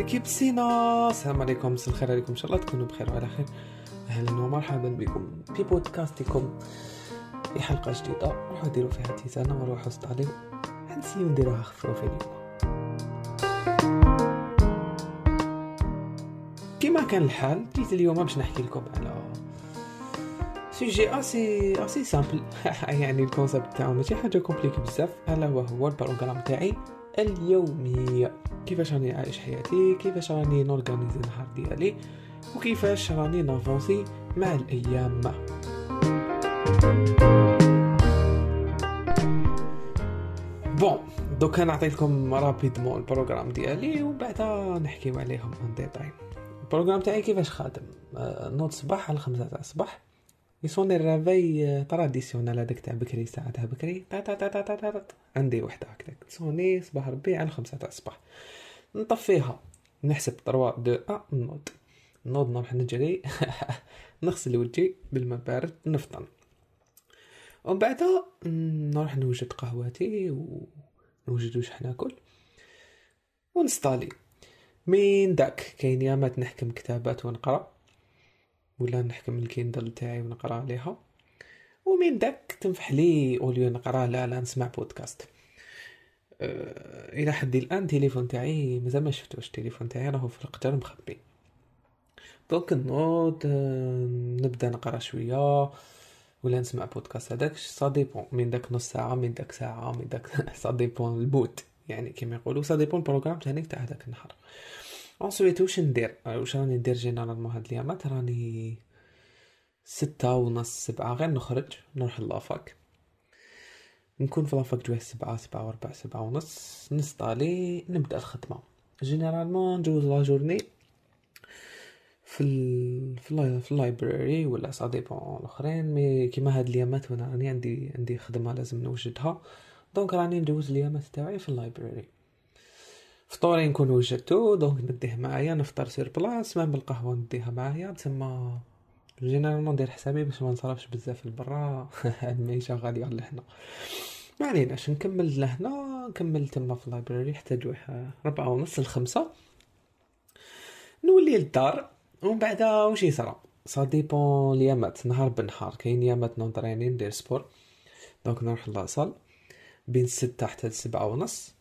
l'équipe سينا السلام عليكم. مساء الخير عليكم. إن شاء الله تكونوا بخير وعلى خير. أهلا ومرحبا بكم في بودكاستكم. في حلقة جديدة روحوا ديروا فيها tisane وروحوا استعليو حنسيو نديروها خفيفة اليوم كما كان الحال جيت اليوم باش نحكي لكم على sujet assez assez simple يعني ال concept تاعو ماشي حاجة compliquée بزاف الا وهو ال programme تاعي اليومي كيفاش راني عايش حياتي كيفاش راني ن organiser النهار ديالي وكيفاش راني ن avancer مع الأيام bon donc نعطيكم rapidement ال programme ديالي وبعدا نحكيو عليهم en détail ال programme تاعي كيفاش خادم نوض صباح على خمسة تاع الصباح يصوني ال réveil traditionnel هذاك تاع بكري ساعة تاع بكري تا تا تا تا تا تا عندي وحدة هكذاك. تصوني صباح ربي على خمسة تاع الصباح. نطفيها. نحسب 3 2 1 نوض نوض نروح نجري. نغسل وجهي بالماء بارد نفطن. ومن بعد نروح نوجد قهوتي ونوجد واش حناكل ونستالي. من داك كاين يامات نحكم كتابات ونقرأ. ولا نحكم الكيندل تاعي ونقرا عليها. ومن داك تنفح لي au lieu نقرا لا لا نسمع بودكاست. أه إلى حد الآن تليفون تاعي مازال ما شفتوش. التليفون تاعي راهو في القجر مخبي. donc نوض أه نبدأ نقرا شوية ولا نسمع بودكاست. هذاك سا ديبون من داك نص ساعة من داك ساعة من داك ça dépend ال mood يعني كيما يقولوا ça dépend ال programme تاعي تاع هذاك النهار. ensuite واش ندير؟ واش راني ندير généralement هاد الايامات راني ستة ونص سبعة غير نخرج نروح la fac نكون في la fac جويه سبعة سبعة وربع سبعة ونص ن installer نبدأ الخدمة. généralement نجوز la journée. في ال... في, ال... في ال library ولا ça dépend الأخرين. mais كيما هاد الأيامات وأنا راني عندي عندي خدمة لازم نوجدها. donc راني ندوز الأيامات تاعي في ال library. فطوري نكون وجدتو donc نديه معايا نفطر sur place même القهوة نديها معايا تسمى généralement ندير حسابي باش ما نصرفش بزاف البرا المعيشة غالية لهنا ما عليناش نكمل لهنا؟ نكمل تما في ال library حتى جويه ربعة ونص الخمسة نولي للدار ومن بعد واش يصرى؟ ça dépend اليامات نهار بنهار كاين يامات ن entraîner ندير sport donc نروح la salle بين ستة حتى لسبعة ونص.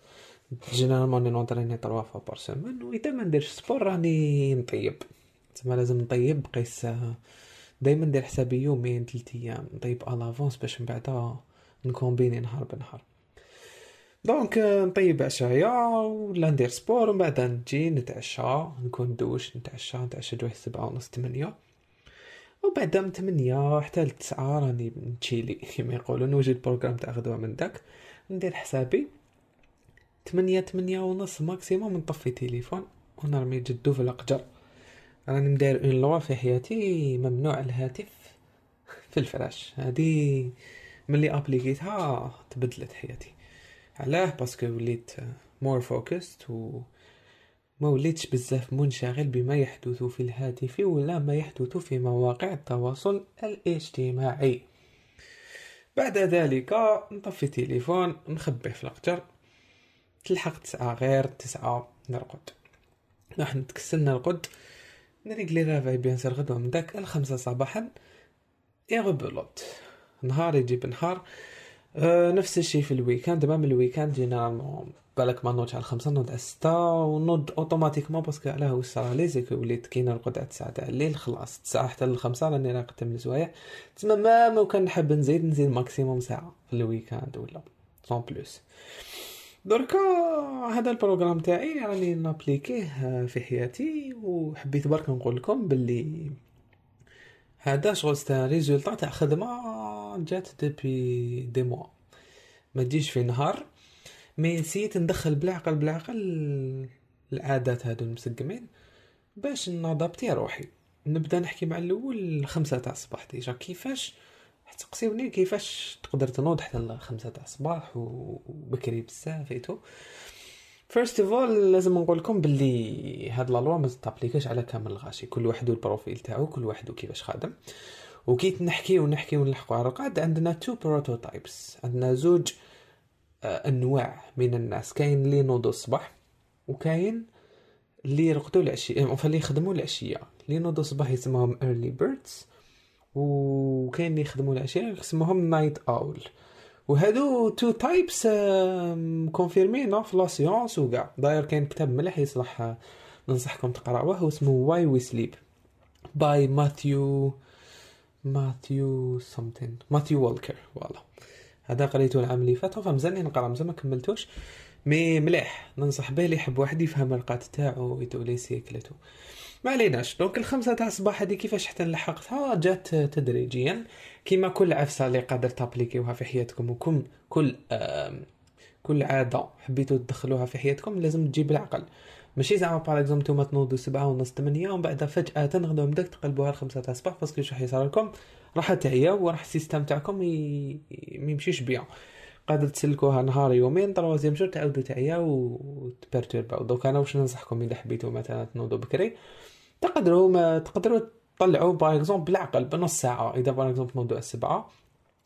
généralement ن entraîner trois fois par semaine واذا ما نديرش sport راني نطيب تسمى لازم نطيب قيس دايما ندير حسابي يومين ثلاث أيام نطيب à l'avance باش من بعد ن combiner نهار بنهار donc نطيب عشايا ولا ندير sport ومن بعد نجي نتعشى نكون دوش نتعشى نتعشى جويه سبعة ونص تمنية وبعد من تمنية حتى لتسعة راني ن chiller كيما يقولوا نوجد programme تاع غدوة من داك ندير حسابي تمنية تمنية ونص maximum نطفي تليفون ونرمي جدو في القجر راني مداير une loi في حياتي ممنوع الهاتف في الفراش. هادي ملي appliqué تها تبدلت حياتي. علاه parce que وليت more focused و ما وليتش بزاف منشغل بما يحدث في الهاتف ولا ما يحدث في مواقع التواصل الاجتماعي. بعد ذلك نطفي التليفون نخبيه في القجر تلحق تسعة غير تسعة نرقد راح نتكسل نرقد نريقلي رافاي بيان سير غدوة من داك الخمسة صباحا يغبلوت نهار يجيب نهار أه نفس الشيء في الويكاند. دابا من الويكاند جينيرالمون بالك ما نوضش على الخمسة نوض على الستة ونوض أوتوماتيكمون باسكو علاه واش صرا لي زيكو وليت كي نرقد على تسعة تاع الليل. خلاص تسعة حتى للخمسة راني راقد من الزوايا تسمى ما مو كان نحب نزيد نزيد ماكسيموم ساعة في الويكاند ولا sans plus دركا هذا ال programme تاعي راني ن appliqué ه في حياتي وحبيت برك نقول لكم باللي هذا شغل c'est un résultat تاع خدمة جات depuis des mois. ما تجيش في نهار mais ن essayer ندخل بالعقل بالعقل العادات هادو المسقمين باش ن adapter روحي. نبدا نحكي مع الأول خمسة تاع الصباح déjà كيفاش تقسيوني كيفاش تقدر تنوض حتى الخمسة تاع الصباح وبكري بزاف et tout first of all لازم نقول لكم باللي هاد la loi ما ت applique اش على كامل الغاشي. كل واحد وال profil تاعو كل واحد وكيفاش خادم. وكي نحكي ونحكي ونلحقوا على الرقاد عندنا two prototypes عندنا زوج أنواع من الناس. كاين اللي ينوضوا الصباح وكاين اللي يرقدوا العشية enfin اللي يخدموا العشية. اللي ينوضوا الصباح يسموهم early birds وكاين اللي يخدموا العشيه يسموهم night owl وهادو two types confirmés في la science وكاع. داير كاين كتاب مليح يصلح ننصحكم تقراوه اسمه Why We Sleep by Matthew Matthew something Matthew Walker voilà. هذا قريته العام اللي فات فمزال نقرا مزال ما كملتوش. mais مليح ننصح به اللي يحب واحد يفهم الرقاد تاعو ويدو les cycles تاعو. ما عليناش. donc الخمسة تاع الصباح هذه كيفاش حتى لحقتها جات تدريجيا. كيما كل عفسة اللي قادر ت appliqué وها في حياتكم وكم كل كل عادة حبيتو تدخلوها في حياتكم لازم تجي بالعقل ماشي زعما par exemple نتوما تنوضوا سبعة ونص ثمانية ومن بعد فجأة غدوة بداك تقلبوها الخمسة تاع الصباح parce que واش راح يصرى لكم راح تعياو وراح ال système تاعكم ي... ما يمشيش bien. قادر تسلكوها نهار يومين troisième jour تعاودوا تعياو وت perturbé او دوك أنا واش ننصحكم اذا حبيتو مثلا تنوضوا بكري تقدروا ما تقدروا تطلعوا par exemple بالعقل بنص ساعة. إذا par exemple تنوضوا السبعة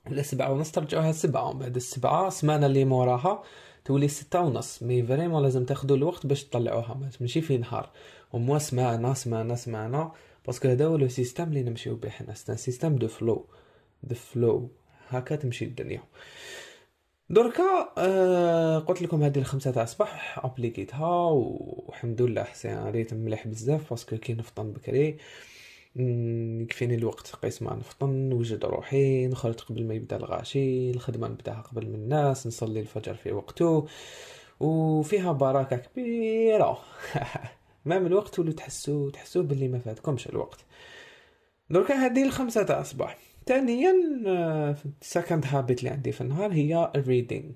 ولا سبعة ونص ترجعوها السبعة. بعد السبعة سمانة اللي موراها تولي ستة ونص. mais vraiment لازم تاخدوا الوقت باش تطلعوها ماشي في نهار. وموا semaine semaine semaine. parce que هذا هو le système اللي نمشيو به حنا. c'est système de flow. de flow. هكا تمشي الدنيا. دركا آه قلت لكم هذه الخمسة تاع الصباح appliquيتها والحمد لله c'est rythme مليح بزاف parce que كي نفطن بكري يكفيني الوقت قيس ما نفطن نوجد روحي نخرج قبل ما يبدأ الغاشي الخدمة نبدأها قبل من الناس نصلي الفجر في وقته وفيها بركة كبيرة. ما من الوقت ولو تحسوا تحسوا باللي ما فاتكمش الوقت. دركا هذه الخمسة تاع الصباح. ثانيا second habit اللي عندي في النهار هي ال reading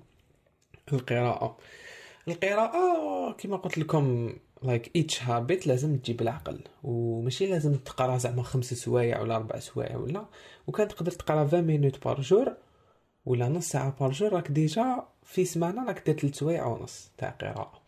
القراءة. القراءة كما قلت لكم like each habit لازم تجيب العقل وماشي لازم تقرأ زعما خمس سوايع ولا أربع سوايع ولا وكان تقدر تقرأ 20 minutes par jour ولا نص ساعة par jour راك déjà في سمانة راك دير 3 سوايع ونص تاع قراءة.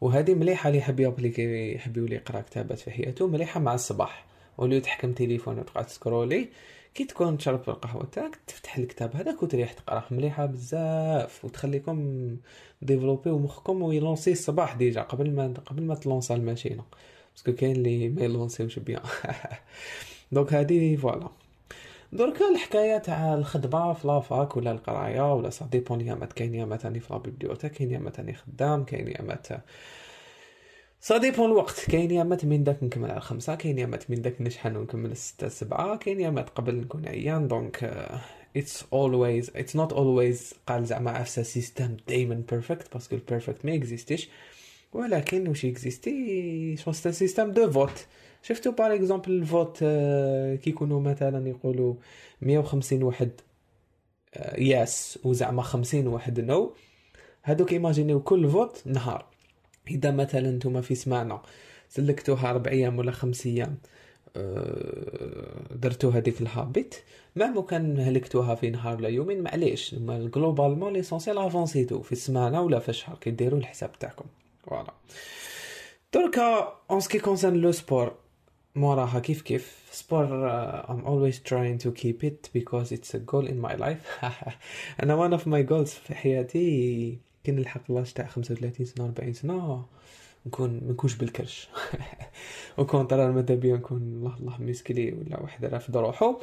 وهذه مليحة اللي يحب ي appliquer يحب يولي يقرأ كتابات في حياته مليحة مع الصباح. ولو تحكم تليفون وتقعد ت scroller كي تكون تشرب القهوة تاعك تفتح الكتاب هذاك وتريح تقراه مليحة بزاف وتخليكم développيو مخكم وي lancer الصباح déjà قبل ما قبل ما ت lancer الماشينة. parce que كاين اللي ما ي lancيوش bien. donc هادي voilà. دركا الحكاية تاع الخدمة في la fac ولا القراية ولا ça dépend يامات كاين يامات راني في la bibliothèque كاين يامات راني خدام كاين يامات ça dépend الوقت كاين يامات من داك نكمل على الخمسة كاين يامات من داك نشحن ونكمل الستة سبعة كاين يامات قبل نكون عيان donc it's always it's not always قال زعما عفسة système دايما perfect parce que ال perfect ما existيش ولكن واش existe شو c'est système de vote شفتو par exemple ال vote كي يكونوا مثلا يقولوا 150 واحد yes وزعما 50 واحد no هادوك imaginيو كل vote نهار. إذا مثلا نتوما في سمانة سلكتوها ربع أيام ولا خمس أيام آه، درتو هذيك ال habit مهما كان هلكتوها في نهار ولا يومين معليش. globalement l'essentiel avancيتو في السمانه ولا في الشهر كي ديروا الحساب تاعكم. voilà دركا en ce qui concerne le sport موراها كيف كيف. sport I'm always trying to keep it because it's a goal in my life. أنا one of my goals في حياتي كي نلحق l'âge تاع 35 سنة 40 سنة نكون ما نكونش بالكرش. وكونترار ماذا بيا نكون الله الله مسكلي ولا واحد رافد روحو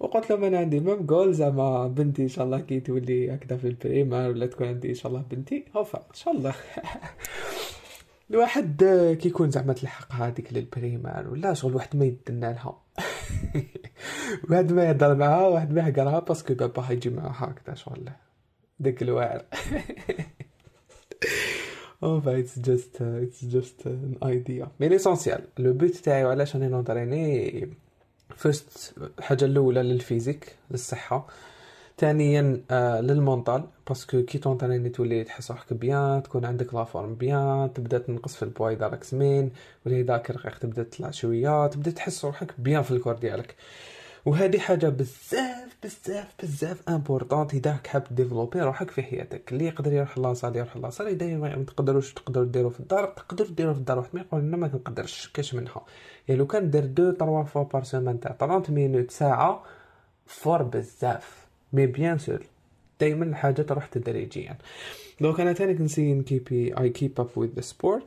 وقلت لهم أنا عندي ميم جول زعما بنتي إن شاء الله كي تولي هكذا في البريمار ولا تكون عندي إن شاء الله بنتي هوفا إن شاء الله. الواحد كي يكون زعما تلحق هذيك للبريمار ولا شغل واحد ما يدنا لها. واحد ما يهضر معاها واحد ما يحقرها باسكو بابا حيجي معاها هكذا شغل داك الواعر. أو فا it's just it's just an idea mais l'essentiel le but تاعي علاش راني ن entraîner first الحاجة الاولى لل physique للصحه ثانيا آه لل mental parce que كي ت entraîner تولي تحس روحك bien تكون عندك la forme bien تبدا تنقص في البوا اذا راك سمين ولا اذا كرقيق تبدا تطلع شوية تبدا تحس روحك bien في ال corps ديالك وهذه حاجة بزاف بزاف بزاف importante إذا حاب développer روحك في حياتك. اللي يقدر يروح la salle يروح la salle إذا ما تقدروش تقدروا ديروا في الدار تقدروا ديروا في الدار. واحد ما يقول لنا ما كنقدرش كاش منها. يعني لو كان دير deux trois fois par semaine تاع 30 minutes ساعة fort بزاف. mais bien sûr دائما الحاجة تروح تدريجيا donc أنا تاني كن essayer ن keepي I keep up with the sport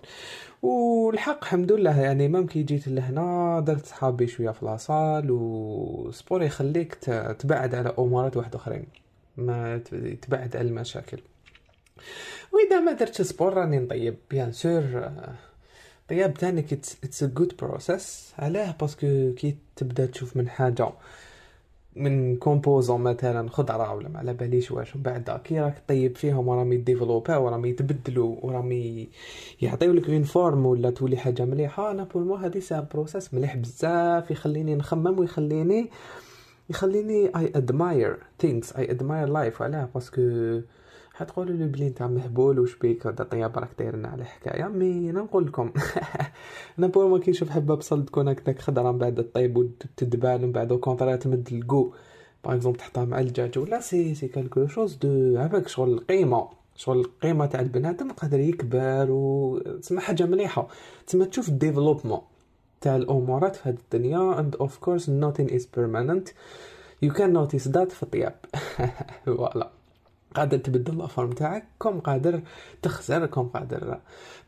والحق الحمد لله يعني même كي جيت لهنا درت صحابي شوية في la salle و sport يخليك تبعد على أمورات واحد أخرين ما تبعد على المشاكل. وإذا ما درتش sport راني نطيب. bien sûr طياب تاني it's a good process علاه parce que كي تبدأ تشوف من حاجة من composant مثلا خضره ولا ما على باليش واش من بعد كي راك طيب فيهم وراهم ي développer وراهم يتبدلوا وراهم يعطيو لك une forme ولا تولي حاجة مليحة. أنا pour moi هادي ça process مليح بزاف يخليني نخمم ويخليني يخليني اي ادماير ثينكس اي ادماير لايف علاه باسكو حتقولوا لي بلي نتاع مهبول وش بيك؟ هذا طياب راك دايرنا على حكاية. مي أنا نقول لكم. أنا بور ما كيشوف حبة بصل تكون هكذاك خضرة من بعد الطيب وتدبال من بعد كونترا تمد الكو باغ اكزومبل تحطها مع الدجاج ولا سي سي كالكو شوز دو عفاك شغل القيمة. شغل القيمة تاع البنادم قادر يكبر و تسمى حاجة مليحة. تسمى تشوف الديفلوبمون تاع الأمورات في هذه الدنيا. And of course nothing is permanent. You can notice that في الطياب. voilà قادر تبدل ال œuvre تاعك comme قادر تخسر comme قادر.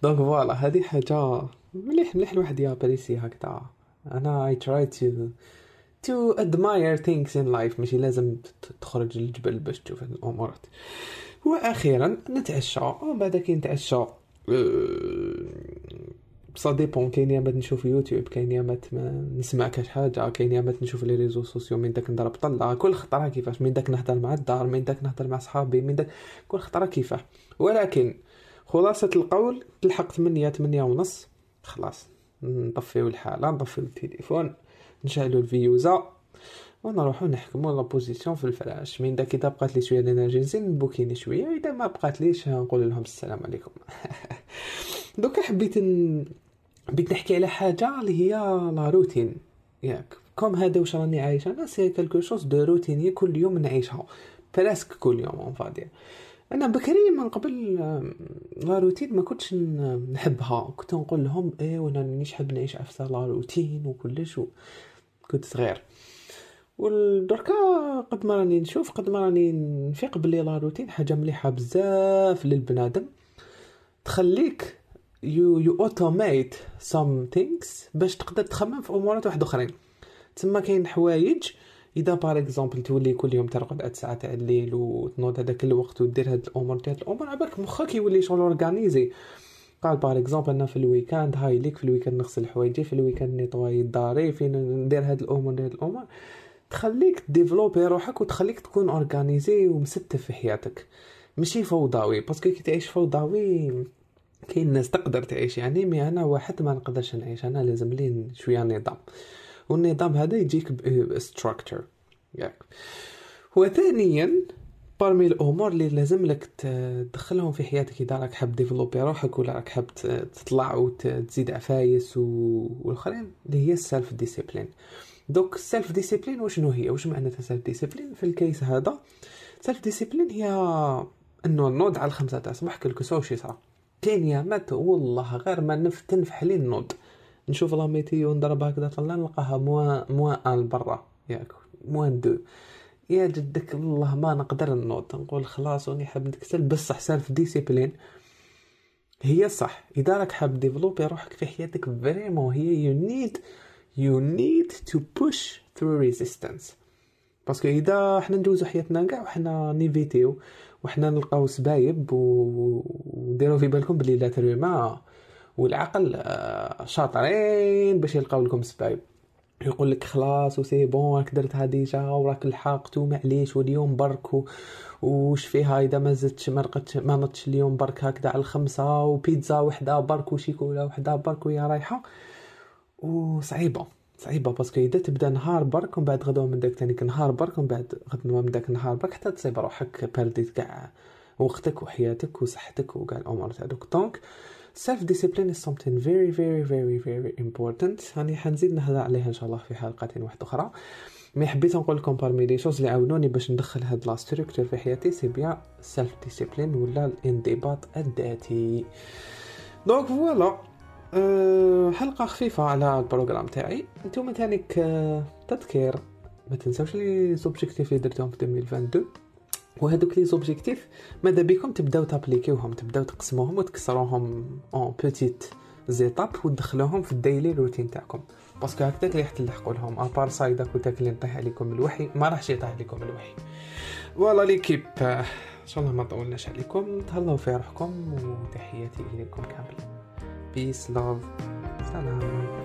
donc voilà هذه حاجة مليح مليح الواحد ي apprécier هكذا. أنا I try to to admire things in life ماشي لازم تخرج للجبل باش تشوف الامورات وأخيرا نتعشى. ومن بعد كي نتعشى ça dépend كاين يامات نشوف يوتيوب كاين يامات نسمع كاش حاجة كاين يامات نشوف les réseaux sociaux من داك نضرب طلة كل خطرة كيفاش من داك نهضر مع الدار من داك نهضر مع صحابي من داك كل خطرة كيفاه ولكن خلاصة القول تلحق 8 8 ونص خلاص نطفيو الحالة نطفيو التليفون نشعلو ال veilleuse ونروحو نحكمو la position في الفراش من داك إذا بقات لي شوية d'énergie نزيد نبوكيني شوية إذا ما بقات ليش نقول لهم السلام عليكم. دوكا حبيت بغيت نحكي على حاجة اللي هي la routine. ياك. comme هذا واش راني عايشة؟ أنا c'est quelque chose de routinier كل يوم نعيشها. presque كل يوم on va dire أنا بكري من قبل la routine ما كنتش نحبها. كنت نقول لهم إيه وأنا مانيش حاب نعيش avec la routine وكلش كنت صغير. ودركا قد ما راني نشوف قد ما راني نفيق بلي la routine حاجة مليحة بزاف للبنادم. تخليك you you automate some things باش تقدر تخمم في أمورات واحد أخرين. تما كاين حوايج. إذا par exemple تولي كل يوم ترقد على 9 تاع الليل وتنوض هذاك الوقت ودير هاد الأمور ديال الأمور عباك مخك يولي شغل organisé قال par exemple أنا في ال week-end هاي ليك في ال week-end نغسل حوايجي في ال week-end نيطواي داري فين ندير هاد الأمور ديال الأمور. تخليك développer روحك وتخليك تكون organisé ومستف في حياتك. ماشي فوضوي parce que كي تعيش فوضوي كاين ناس تقدر تعيش يعني mais أنا واحد ما نقدرش نعيش. أنا لازم لي شوية نظام. والنظام هذا يجيك ب structure ياك. وثانيا parmi الأمور اللي لازم لك تدخلهم في حياتك إذا راك حاب développer روحك ولا راك حاب تطلع وتزيد عفايس والآخرين اللي هي ال self discipline دوك السيلف ديسيبلين وشنو هي؟ واش معناتها سيلف ديسيبلين في الكيس هذا سيلف ديسيبلين هي إنه نوض على الخمسة تاع الصباح كلكو سو شي صرا. كاين يامات والله غير ما نفتن في حلين نوض نشوف لا ميتيو نضرب هكذا طلع نلقاها موا موا ان برا ياك موان دو. يا جدك والله ما نقدر نوض نقول خلاص وني حاب نكسل بصح سالف ديسيبلين هي صح. إذا راك حاب ديفلوبي روحك في حياتك فريمون هي يو نيد you need to push through resistance parce que إذا حنا ندوزو حياتنا كاع وحنا نيفيتيو وحنا نلقاو سبايب وديروا في بالكم بلي la trauma والعقل آه، شاطرين باش يلقاو لكم سبايب. يقول لك خلاص و c'est bon راك درت déjà وراك لحقتو معليش واليوم برك وش فيها؟ إذا ما زدتش ما ما نضتش اليوم برك هكذا على الخمسة وبيتزا وحدة برك وشيكولا وحدة برك وهي رايحة. وصعيبه صعيبة parce que إذا تبدا نهار برك ومن بعد غدوه من داك تانيك نهار برك ومن بعد غدوه من داك نهار برك حتى تصيب روحك برديت كاع وقتك وحياتك وصحتك وكاع الأمور تاعك. donc self discipline is something very very very very important. راني حنزيد نهضر عليها إن شاء الله في حلقات واحدة أخرى. mais حبيت نقول لكم parmi les choses اللي عاونوني باش ندخل هاد la structure في حياتي c'est bien self discipline ولا الانضباط الذاتي. donc voilà أه حلقة خفيفة على ال programme تاعي. نتوما تانيك أه تذكير. ما تنساوش les objectifs اللي درتهم في 2022 وهذوك les objectifs ماذا بكم تبداو تابليكيوهم تبداو تقسموهم وتكسروهم en petites étapes وتدخلوهم في ال daily routine تاعكم. parce que هكذاك اللي تلحقوا لهم ابار سايدك وتاك اللي نطيح عليكم الوحي ما راحش يطيح عليكم الوحي. voilà l'équipe إن شاء الله ما طولناش عليكم. تهلاو في روحكم وتحياتي إليكم كامل peace love. Salam.